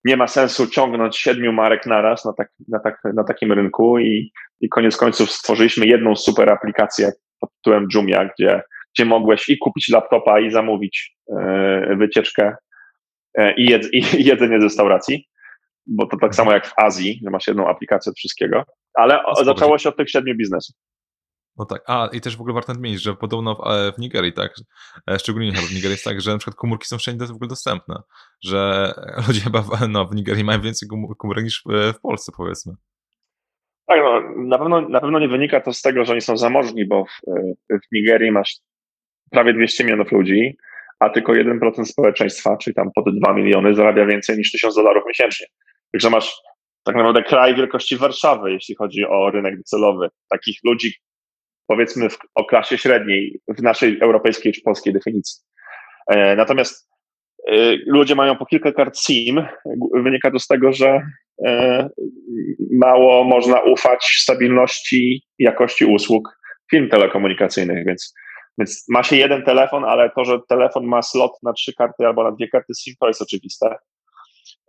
nie ma sensu ciągnąć siedmiu marek naraz na, tak, na, tak, na takim rynku i, i koniec końców stworzyliśmy jedną super aplikację pod tytułem Jumia, gdzie, gdzie mogłeś i kupić laptopa i zamówić yy, wycieczkę yy, i, i jedzenie z restauracji bo to tak samo jak w Azji, że masz jedną aplikację od wszystkiego, ale zaczęło się od tych siedmiu biznesów. No tak, a i też w ogóle warto nadmienić, że podobno w, e, w Nigerii, tak, e, szczególnie w Nigerii jest tak, że na przykład komórki są wszędzie w ogóle dostępne, że ludzie chyba w, no, w Nigerii mają więcej komórek niż w Polsce, powiedzmy. Tak, no, na pewno, na pewno nie wynika to z tego, że oni są zamożni, bo w, w Nigerii masz prawie 200 milionów ludzi, a tylko 1% społeczeństwa, czyli tam pod 2 miliony, zarabia więcej niż 1000 dolarów miesięcznie. Także masz tak naprawdę kraj wielkości Warszawy, jeśli chodzi o rynek docelowy. Takich ludzi, powiedzmy, w, o klasie średniej w naszej europejskiej czy polskiej definicji. E, natomiast ludzie mają po kilka kart SIM. Wynika to z tego, że e, mało można ufać stabilności jakości usług firm telekomunikacyjnych, więc, więc ma się jeden telefon, ale to, że telefon ma slot na trzy karty albo na dwie karty SIM, to jest oczywiste.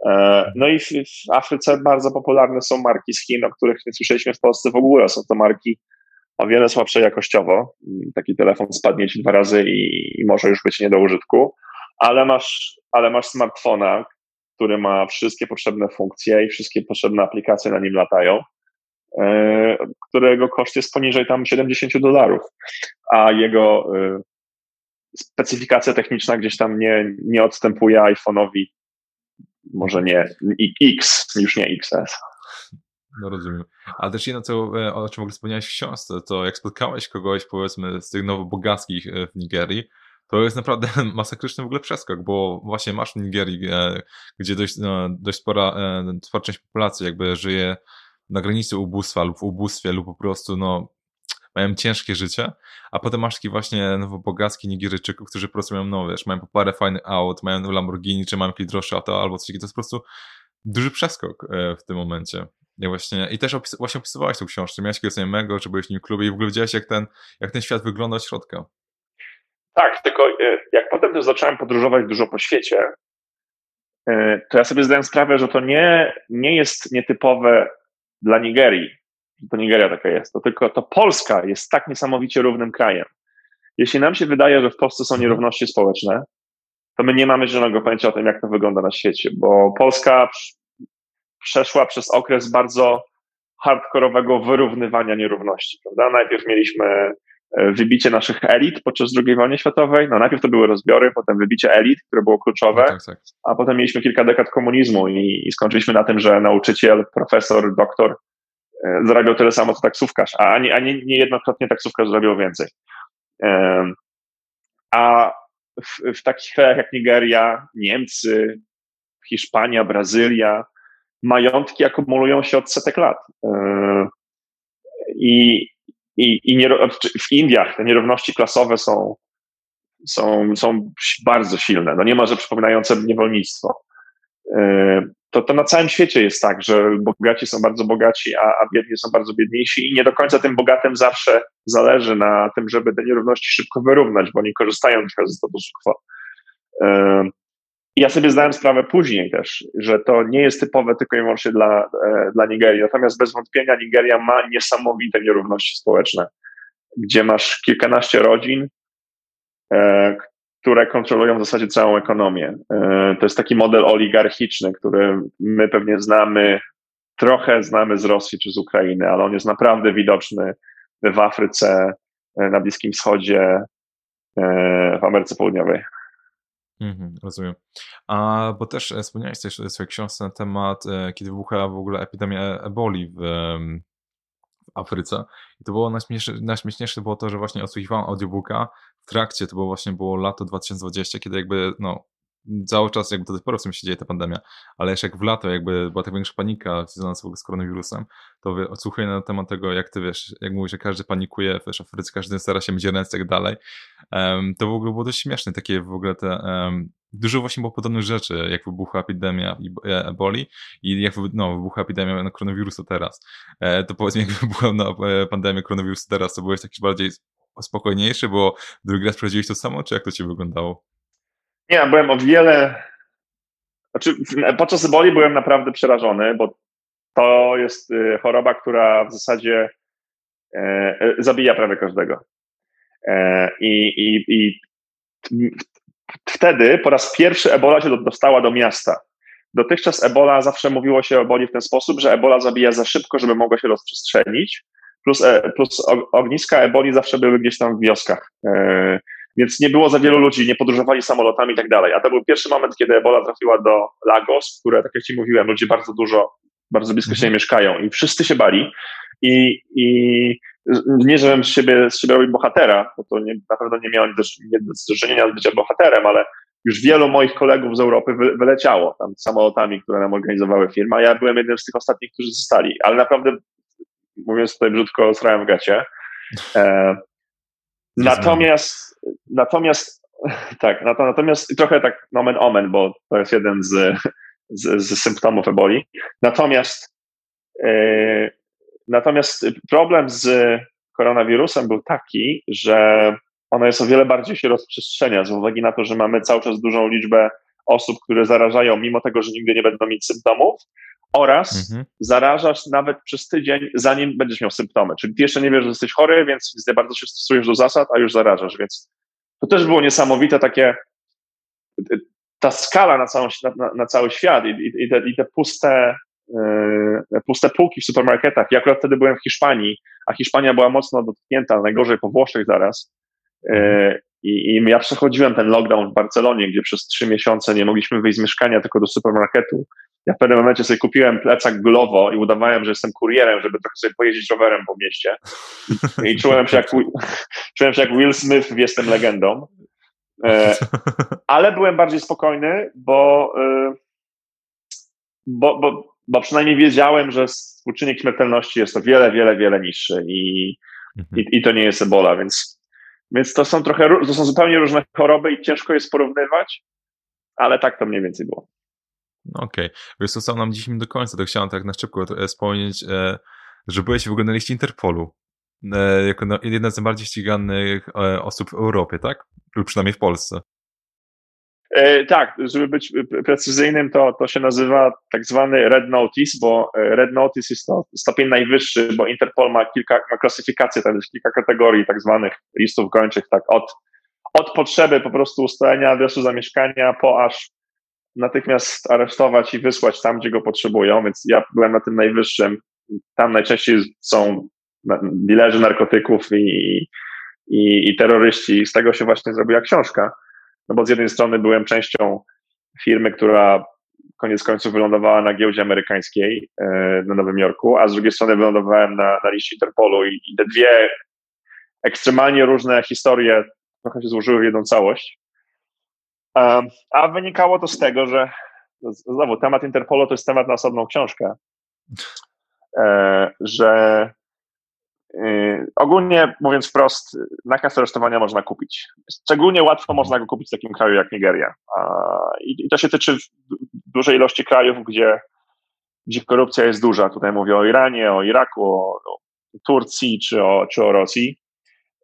E, no i w, w, Afryce bardzo popularne są marki z Chin, o których nie słyszeliśmy w Polsce w ogóle. Są to marki o wiele słabsze jakościowo. Taki telefon spadnie ci dwa razy i, i może już być nie do użytku, ale masz, ale masz smartfona, który ma wszystkie potrzebne funkcje i wszystkie potrzebne aplikacje na nim latają, e, którego koszt jest poniżej tam 70 dolarów, a jego e, specyfikacja techniczna gdzieś tam nie, nie odstępuje iPhone'owi może nie X, już nie XS. No rozumiem. Ale też jedno, co, e, o czym w ogóle wspomniałeś w książce, to jak spotkałeś kogoś, powiedzmy, z tych nowobogackich w Nigerii, to jest naprawdę masakryczny w ogóle przeskok, bo właśnie masz w Nigerii, e, gdzie dość, no, dość spora, spora część populacji jakby żyje na granicy ubóstwa lub w ubóstwie lub po prostu no, mają ciężkie życie, a potem masz taki właśnie nowobogacki Nigeryjczyków, którzy po prostu mają, no wiesz, mają po parę fajnych aut, mają Lamborghini, czy mają jakieś droższe auto albo coś takiego, to jest po prostu duży przeskok e, w tym momencie. I właśnie, i też opis, właśnie opisywałeś tą książkę, miałeś jakiegoś znajomego, że byłeś w nim klubie i w ogóle widziałeś, jak ten, jak ten świat wygląda od środka. Tak, tylko e, jak potem zacząłem podróżować dużo po świecie, e, to ja sobie zdałem sprawę, że to nie, nie jest nietypowe dla Nigerii to Nigeria taka jest, to tylko to Polska jest tak niesamowicie równym krajem. Jeśli nam się wydaje, że w Polsce są nierówności społeczne, to my nie mamy żadnego pojęcia o tym, jak to wygląda na świecie, bo Polska przeszła przez okres bardzo hardkorowego wyrównywania nierówności. Prawda? Najpierw mieliśmy wybicie naszych elit podczas II wojny światowej. No najpierw to były rozbiory, potem wybicie elit, które było kluczowe, no tak, tak. a potem mieliśmy kilka dekad komunizmu i, i, skończyliśmy na tym, że nauczyciel, profesor, doktor e, zarabiał tyle samo co taksówkarz, a ani, ani niejednokrotnie taksówkarz zarabiał więcej. E, a w, w takich krajach jak Nigeria, Niemcy, Hiszpania, Brazylia, majątki akumulują się od setek lat. E, I, i, i w Indiach te nierówności klasowe są, są, są bardzo silne. No niemalże przypominające niewolnictwo. E, to, to na całym świecie jest tak, że bogaci są bardzo bogaci, a, a biedni są bardzo biedniejsi i nie do końca tym bogatym zawsze zależy na tym, żeby te nierówności szybko wyrównać, bo oni korzystają trochę ze statusu quo. E, ja sobie zdałem sprawę później też, że to nie jest typowe tylko i wyłącznie dla, e, dla Nigerii. Natomiast bez wątpienia Nigeria ma niesamowite nierówności społeczne, gdzie masz kilkanaście rodzin, e, które kontrolują w zasadzie całą ekonomię. E, to jest taki model oligarchiczny, który my pewnie znamy, trochę znamy z Rosji czy z Ukrainy, ale on jest naprawdę widoczny w Afryce, na Bliskim Wschodzie, w Ameryce Południowej. Mhm, rozumiem. A bo też e, wspomniałeś też w swojej książce na temat, e, kiedy wybuchała w ogóle epidemia eboli w, w Afryce. I to było najśmieszniejsze, najśmieszniejsze było to, że właśnie odsłuchiwałem audiobooka w trakcie, to było właśnie było lato 2020, kiedy jakby no cały czas jakby do tej pory w sumie się dzieje ta pandemia, ale jeszcze jak w lato jakby była ta większa panika związana z koronawirusem, to odsłuchuję na temat tego, jak ty wiesz, jak mówisz, że każdy panikuje, wiesz, Afryce każdy stara się mieć ręce i tak dalej, um, to w ogóle było dość śmieszne, takie w ogóle te, um, dużo właśnie było podobnych rzeczy, jak wybuchła epidemia e, eboli i jak no, wybuchła epidemia na koronawirusu teraz. E, to powiedz mi, jak wybuchła no, pandemia koronawirusu teraz, to byłeś taki bardziej spokojniejszy, bo drugi raz prowadziłeś to samo, czy jak to ci wyglądało? Nie, byłem o wiele. Znaczy, podczas eboli byłem naprawdę przerażony, bo to jest y, choroba, która w zasadzie e, e, zabija prawie każdego. E, I, i, I wtedy po raz pierwszy ebola się dostała do miasta. Dotychczas ebola zawsze mówiło się o eboli w ten sposób, że ebola zabija za szybko, żeby mogła się rozprzestrzenić. Plus, plus ogniska eboli zawsze były gdzieś tam w wioskach. Więc nie było za wielu ludzi, nie podróżowali samolotami i tak dalej. A to był pierwszy moment, kiedy Ebola trafiła do Lagos, które, tak jak Ci mówiłem, ludzie bardzo dużo, bardzo blisko siebie mhm. mieszkają i wszyscy się bali. I, i nie, żebym z siebie, z siebie robił bohatera, bo to nie, na pewno nie miałem zderzenia z bycia bohaterem, ale już wielu moich kolegów z Europy wy, wyleciało tam samolotami, które nam organizowały firmy, a ja byłem jednym z tych ostatnich, którzy zostali. Ale naprawdę, mówiąc tutaj brzydko, srałem w gacie. E, Natomiast, natomiast, tak, natomiast trochę tak nomen omen, bo to jest jeden z, z, z symptomów eboli. Natomiast, yy, natomiast problem z koronawirusem był taki, że ono jest o wiele bardziej się rozprzestrzenia z uwagi na to, że mamy cały czas dużą liczbę osób, które zarażają, mimo tego, że nigdy nie będą mieć symptomów, oraz mhm. zarażasz nawet przez tydzień, zanim będziesz miał symptomy. Czyli ty jeszcze nie wiesz, że jesteś chory, więc nie bardzo się stosujesz do zasad, a już zarażasz, więc to też było niesamowite takie ta skala na, całą, na, na cały świat i, i, i, te, i te puste, yy, puste półki w supermarketach. Ja akurat wtedy byłem w Hiszpanii, a Hiszpania była mocno dotknięta, najgorzej po Włoszech zaraz. Yy, i, I ja przechodziłem ten lockdown w Barcelonie, gdzie przez trzy miesiące nie mogliśmy wyjść z mieszkania, tylko do supermarketu. Ja w pewnym momencie sobie kupiłem plecak Glovo i udawałem, że jestem kurierem, żeby trochę sobie pojeździć rowerem po mieście. I czułem się jak, czułem się jak Will Smith w Jestem Legendą. E, ale byłem bardziej spokojny, bo, e, bo, bo, bo przynajmniej wiedziałem, że współczynnik śmiertelności jest o wiele, wiele, wiele niższy i, mhm. i, i to nie jest ebola, więc, więc to są trochę, to są zupełnie różne choroby i ciężko jest porównywać, ale tak to mniej więcej było. No okej. Okay. Wiesz, został nam 10 do końca, to chciałem tak na szybko e, wspomnieć, e, że byłeś w ogóle na liście Interpolu. E, jako jedna z najbardziej ściganych osób w Europie, tak? Lub przynajmniej w Polsce. Tak, żeby być precyzyjnym, to, to się nazywa tak zwany Red Notice, bo Red Notice jest to stopień najwyższy, bo Interpol ma kilka, ma klasyfikację, jest kilka kategorii tak zwanych listów gończych, tak od, od potrzeby po prostu ustalenia adresu zamieszkania, po aż natychmiast aresztować i wysłać tam, gdzie go potrzebują, więc ja byłem na tym najwyższym tam najczęściej są dilerzy narkotyków i, i, i terroryści. Z tego się właśnie zrobiła książka. No bo z jednej strony byłem częścią firmy, która koniec końców wylądowała na giełdzie amerykańskiej e, na Nowym Jorku, a z drugiej strony wylądowałem na, na liście Interpolu i, i te dwie ekstremalnie różne historie trochę się złożyły w jedną całość. A wynikało to z tego, że znowu temat Interpolu to jest temat na osobną książkę, e, że y, ogólnie mówiąc wprost, nakaz aresztowania można kupić. Szczególnie łatwo można go kupić w takim kraju jak Nigeria. I to się tyczy dużej ilości krajów, gdzie, gdzie korupcja jest duża. Tutaj mówię o Iranie, o Iraku, o, Turcji czy o, czy o Rosji.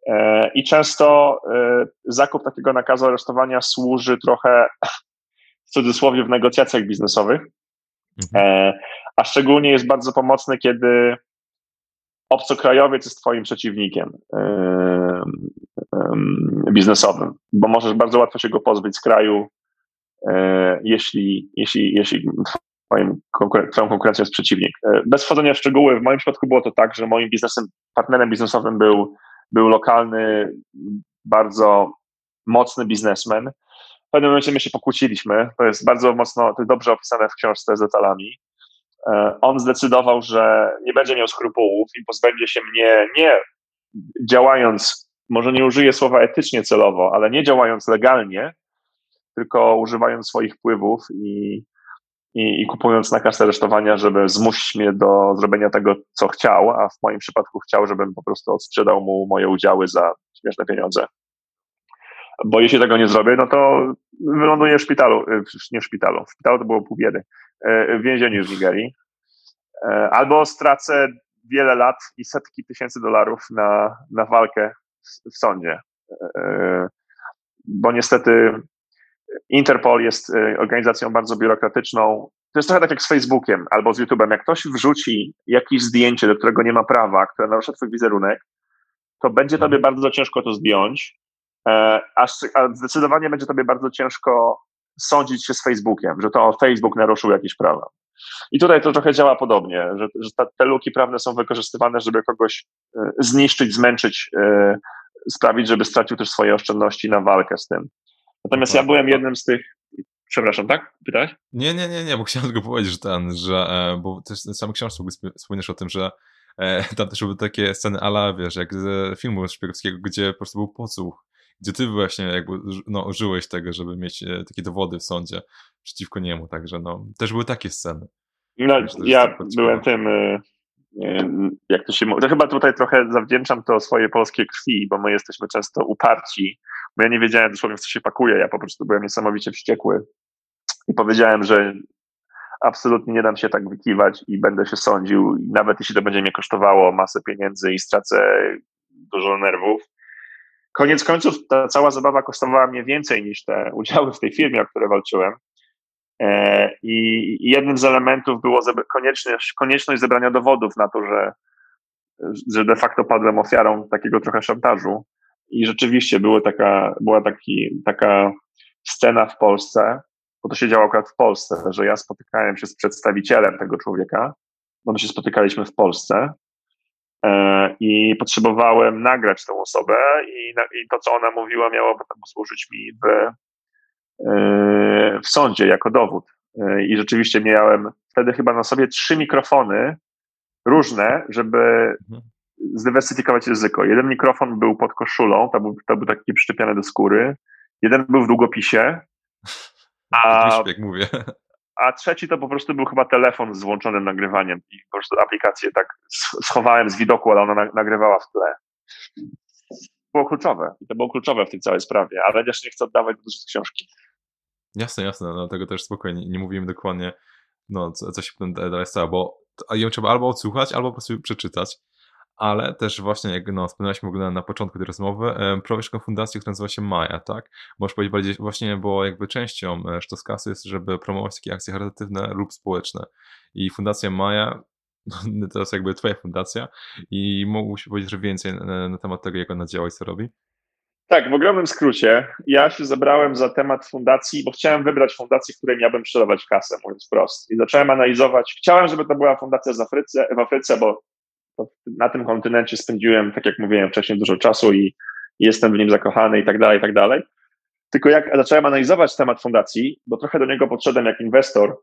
E, I często e, zakup takiego nakazu aresztowania służy trochę w cudzysłowie w negocjacjach biznesowych, mhm. E, a szczególnie jest bardzo pomocny, kiedy obcokrajowiec jest twoim przeciwnikiem biznesowym, bo możesz bardzo łatwo się go pozbyć z kraju, jeśli, jeśli, jeśli twoim twoją konkurencją jest przeciwnik. Bez wchodzenia w szczegóły, w moim przypadku było to tak, że moim biznesem, partnerem biznesowym był był lokalny, bardzo mocny biznesmen. W pewnym momencie my się pokłóciliśmy. To jest bardzo mocno, to jest dobrze opisane w książce z detalami. E, on zdecydował, że nie będzie miał skrupułów i pozbędzie się mnie nie działając, może nie użyję słowa etycznie celowo, ale nie działając legalnie, tylko używając swoich wpływów i i, i kupując nakaz aresztowania, żeby zmusić mnie do zrobienia tego, co chciał, a w moim przypadku chciał, żebym po prostu odsprzedał mu moje udziały za śmieszne pieniądze. Bo jeśli tego nie zrobię, no to wyląduję w szpitalu, y, nie w szpitalu, w szpitalu to było pół biedy, y, w więzieniu w Nigerii. Y, albo stracę wiele lat i setki tysięcy dolarów na, na walkę w, w sądzie. Bo niestety Interpol jest y, organizacją bardzo biurokratyczną. To jest trochę tak jak z Facebookiem albo z YouTube'em. Jak ktoś wrzuci jakieś zdjęcie, do którego nie ma prawa, które narusza twój wizerunek, to będzie tobie bardzo ciężko to zdjąć, e, a, zdecydowanie będzie tobie bardzo ciężko sądzić się z Facebookiem, że to Facebook naruszył jakieś prawa. I tutaj to trochę działa podobnie, że, że te luki prawne są wykorzystywane, żeby kogoś e, zniszczyć, zmęczyć, e, sprawić, żeby stracił też swoje oszczędności na walkę z tym. Natomiast ja byłem jednym z tych. Przepraszam, tak? Pytałeś? Nie, nie, nie, nie, bo chciałem tylko powiedzieć, że ten, że, e, bo też sam książce wspomniesz o tym, że e, tam też były takie sceny ala, wiesz, jak z filmu szpiegowskiego, gdzie po prostu był podsłuch, gdzie ty właśnie jakby, no, użyłeś tego, żeby mieć e, takie dowody w sądzie przeciwko niemu, także no, też były takie sceny. No, ja byłem tym, jak to się mówi, to chyba tutaj trochę zawdzięczam to swojej polskiej krwi, bo my jesteśmy często uparci bo ja nie wiedziałem dosłownie, w co się pakuje. Ja po prostu byłem niesamowicie wściekły i powiedziałem, że absolutnie nie dam się tak wykiwać i będę się sądził, nawet jeśli to będzie mnie kosztowało masę pieniędzy i stracę dużo nerwów. Koniec końców ta cała zabawa kosztowała mnie więcej niż te udziały w tej firmie, o które walczyłem. E, I jednym z elementów było konieczność, konieczność zebrania dowodów na to, że, że de facto padłem ofiarą takiego trochę szantażu. I rzeczywiście była taka, była taki, taka scena w Polsce, bo to się działo akurat w Polsce, że ja spotykałem się z przedstawicielem tego człowieka, bo my się spotykaliśmy w Polsce e, i potrzebowałem nagrać tę osobę i, i to, co ona mówiła, miało potem służyć mi w, e, w sądzie jako dowód. E, I rzeczywiście miałem wtedy chyba na sobie trzy mikrofony różne, żeby mhm zdywersyfikować ryzyko. Jeden mikrofon był pod koszulą, to był, to był taki przyczepiony do skóry, jeden był w długopisie, a, jak mówię. a trzeci to po prostu był chyba telefon z włączonym nagrywaniem i po prostu aplikację tak schowałem z widoku, ale ona nagrywała w tle. Było kluczowe i to było kluczowe w tej całej sprawie, ale też nie chcę oddawać dużo z książki. Jasne, jasne, no tego też spokojnie, nie mówimy dokładnie, no, co, co się potem dalej stało, bo ją trzeba albo odsłuchać, albo po prostu przeczytać ale też właśnie, jak no, wspomnieliśmy w ogóle na początku tej rozmowy, e, prowadzisz taką fundację, która nazywa się Maja, tak? Możesz powiedzieć bardziej, właśnie, bo jakby częścią e, Sztoskasy jest, żeby promować takie akcje charytatywne lub społeczne. I fundacja Maja, no, to jest jakby twoja fundacja i mógłbyś powiedzieć, że więcej na, na temat tego, jak ona działa i co robi? Tak, w ogromnym skrócie. Ja się zabrałem za temat fundacji, bo chciałem wybrać fundację, której miałbym przedawać kasę, mówiąc wprost. I zacząłem analizować. Chciałem, żeby to była fundacja z Afryce, w Afryce, bo na tym kontynencie spędziłem, tak jak mówiłem wcześniej, dużo czasu i jestem w nim zakochany i tak dalej, i tak dalej. Tylko jak zacząłem analizować temat fundacji, bo trochę do niego podszedłem jak inwestor,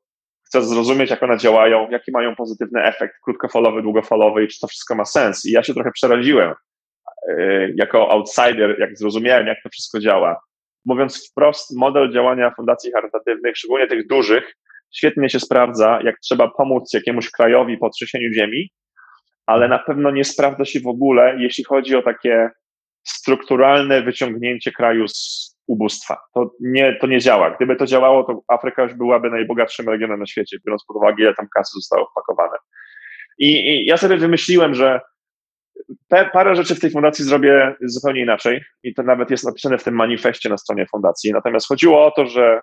chcę zrozumieć, jak one działają, jaki mają pozytywny efekt krótkofalowy, długofalowy i czy to wszystko ma sens. I ja się trochę przeraziłem e, jako outsider, jak zrozumiałem, jak to wszystko działa. Mówiąc wprost, model działania fundacji charytatywnych, szczególnie tych dużych, świetnie się sprawdza, jak trzeba pomóc jakiemuś krajowi po trzęsieniu ziemi, ale na pewno nie sprawdza się w ogóle, jeśli chodzi o takie strukturalne wyciągnięcie kraju z ubóstwa. To nie, to nie działa. Gdyby to działało, to Afryka już byłaby najbogatszym regionem na świecie, biorąc pod uwagę, ile tam kasy zostało wpakowane. I, i ja sobie wymyśliłem, że te parę rzeczy w tej fundacji zrobię zupełnie inaczej i to nawet jest napisane w tym manifestie na stronie fundacji. Natomiast chodziło o to, że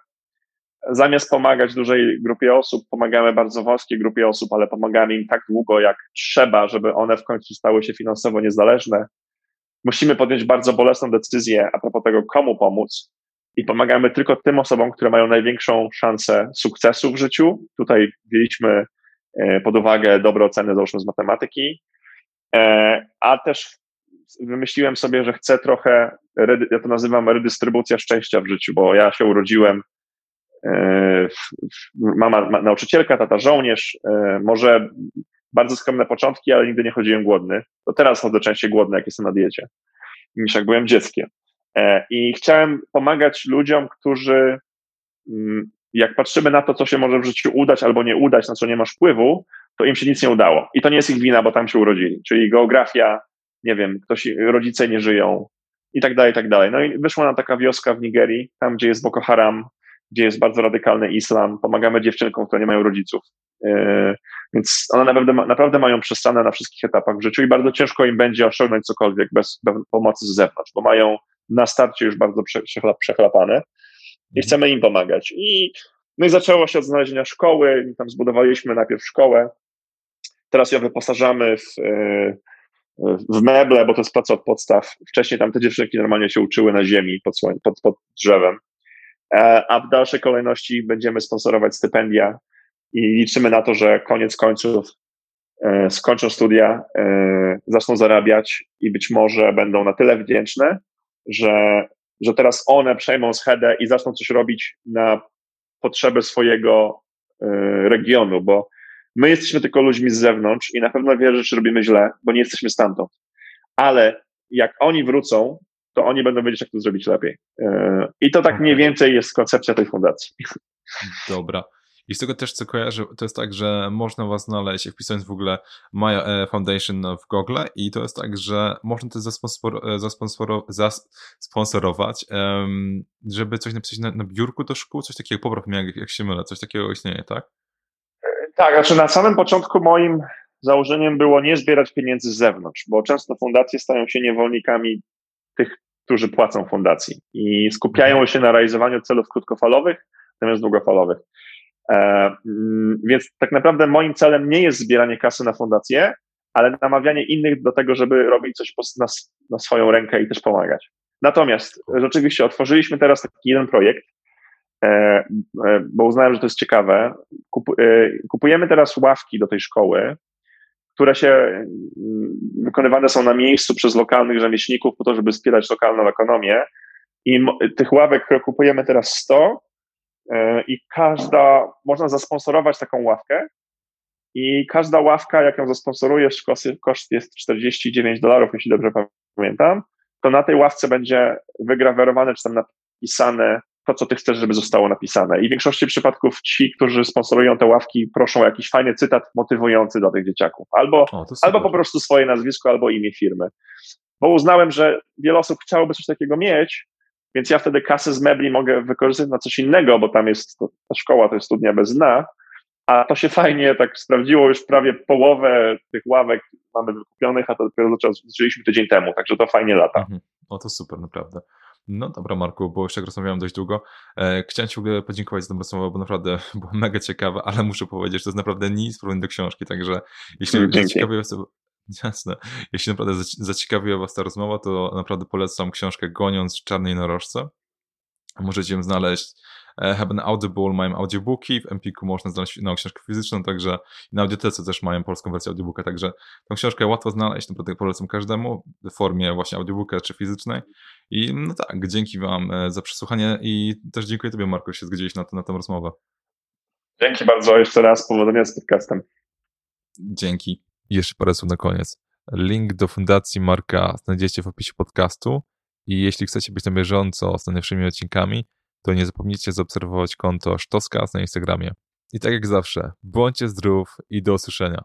zamiast pomagać dużej grupie osób, pomagamy bardzo wąskiej grupie osób, ale pomagamy im tak długo, jak trzeba, żeby one w końcu stały się finansowo niezależne, musimy podjąć bardzo bolesną decyzję a propos tego, komu pomóc. I pomagamy tylko tym osobom, które mają największą szansę sukcesu w życiu. Tutaj wzięliśmy e, pod uwagę dobre oceny, załóżmy z matematyki, e, a też wymyśliłem sobie, że chcę trochę, ja to nazywam redystrybucja szczęścia w życiu, bo ja się urodziłem, mama nauczycielka, tata żołnierz, może bardzo skromne początki, ale nigdy nie chodziłem głodny. To teraz chodzę częściej głodny, jak jestem na diecie, niż jak byłem dzieckiem. E, I chciałem pomagać ludziom, którzy, mm, jak patrzymy na to, co się może w życiu udać albo nie udać, na co nie masz wpływu, to im się nic nie udało. I to nie jest ich wina, bo tam się urodzili. Czyli geografia, nie wiem, ktoś, rodzice nie żyją i tak dalej, i tak dalej. No i wyszła nam taka wioska w Nigerii, tam gdzie jest Boko Haram, gdzie jest bardzo radykalny islam. Pomagamy dziewczynkom, które nie mają rodziców. E, więc one naprawdę, naprawdę mają przestrzane na wszystkich etapach w życiu i bardzo ciężko im będzie osiągnąć cokolwiek bez, pomocy z zewnątrz, bo mają na starcie już bardzo przechlapane i mhm. chcemy im pomagać. I, no i zaczęło się od znalezienia szkoły, tam zbudowaliśmy najpierw szkołę, teraz ją wyposażamy w, e, w meble, bo to jest praca od podstaw. Wcześniej tam te dziewczynki normalnie się uczyły na ziemi pod, pod, pod drzewem, a w dalszej kolejności będziemy sponsorować stypendia i liczymy na to, że koniec końców e, skończą studia, e, zaczną zarabiać i być może będą na tyle wdzięczne, że, że teraz one przejmą schedę i zaczną coś robić na potrzeby swojego e, regionu, bo my jesteśmy tylko ludźmi z zewnątrz i na pewno wiele rzeczy robimy źle, bo nie jesteśmy stamtąd. Ale jak oni wrócą, to oni będą wiedzieć, jak to zrobić lepiej. I to tak mniej więcej jest koncepcja tej fundacji. Dobra. I z tego też co kojarzę, to jest tak, że można was znaleźć, jak wpisując w ogóle Maya e, Foundation w Google i to jest tak, że można to zasponsor, zasponsorować, żeby coś napisać na, na biurku do szkół, coś takiego, popraw mnie jak, jak się mylę, coś takiego istnieje, tak? Tak, znaczy na samym początku moim założeniem było nie zbierać pieniędzy z zewnątrz, bo często fundacje stają się niewolnikami tych, którzy płacą fundacji i skupiają mhm. się na realizowaniu celów krótkofalowych zamiast długofalowych. E, mm, więc tak naprawdę moim celem nie jest zbieranie kasy na fundację, ale namawianie innych do tego, żeby robić coś na, na swoją rękę i też pomagać. Natomiast rzeczywiście otworzyliśmy teraz taki jeden projekt, e, e, bo uznałem, że to jest ciekawe. Kupujemy teraz ławki do tej szkoły, które się mm, wykonywane są na miejscu przez lokalnych rzemieślników po to, żeby wspierać lokalną ekonomię. I tych ławek, kupujemy teraz 100, E, i każda, można zasponsorować taką ławkę i każda ławka, jak ją zasponsorujesz, koszt jest 49 dolarów, jeśli dobrze pamiętam, to na tej ławce będzie wygrawerowane, czy tam napisane to, co ty chcesz, żeby zostało napisane. I w większości przypadków ci, którzy sponsorują te ławki, proszą o jakiś fajny cytat motywujący dla tych dzieciaków. Albo, o, albo po prostu swoje nazwisko, albo imię firmy. Bo uznałem, że wiele osób chciałoby coś takiego mieć, więc ja wtedy kasę z mebli mogę wykorzystać na coś innego, bo tam jest to, ta szkoła, to jest studnia bez dna, a to się fajnie tak sprawdziło, już prawie połowę tych ławek mamy wykupionych, a to dopiero zaczęliśmy tydzień temu, także to fajnie lata. Mhm. O, to super, naprawdę. No dobra, Marku, bo już tak rozmawiałem dość długo. E, chciałem Ci w ogóle podziękować za tę rozmowę, bo naprawdę było mega ciekawe, ale muszę powiedzieć, że to jest naprawdę nic w porównaniu do książki, także jeśli mm, ciekawy jest, Jasne. Jeśli naprawdę zaciekawiła Was ta rozmowa, to naprawdę polecam książkę Goniąc czarnej norożce. Możecie ją znaleźć e, Have an Audible, mają audiobooki, w Empiku można znaleźć no, książkę fizyczną, także na Audiotece też mają polską wersję audiobooka, także tą książkę łatwo znaleźć, naprawdę polecam każdemu w formie właśnie audiobooka czy fizycznej. I no tak, dzięki Wam e, za przesłuchanie i też dziękuję Tobie, Marko, że się zgodziłeś na, na tę rozmowę. Dzięki bardzo jeszcze raz, powodzenia z podcastem. Dzięki. Jeszcze parę słów na koniec. Link do fundacji Marka znajdziecie w opisie podcastu i jeśli chcecie być na bieżąco z najnowszymi odcinkami, to nie zapomnijcie zaobserwować konto Sztoskas na Instagramie. I tak jak zawsze, bądźcie zdrów i do usłyszenia.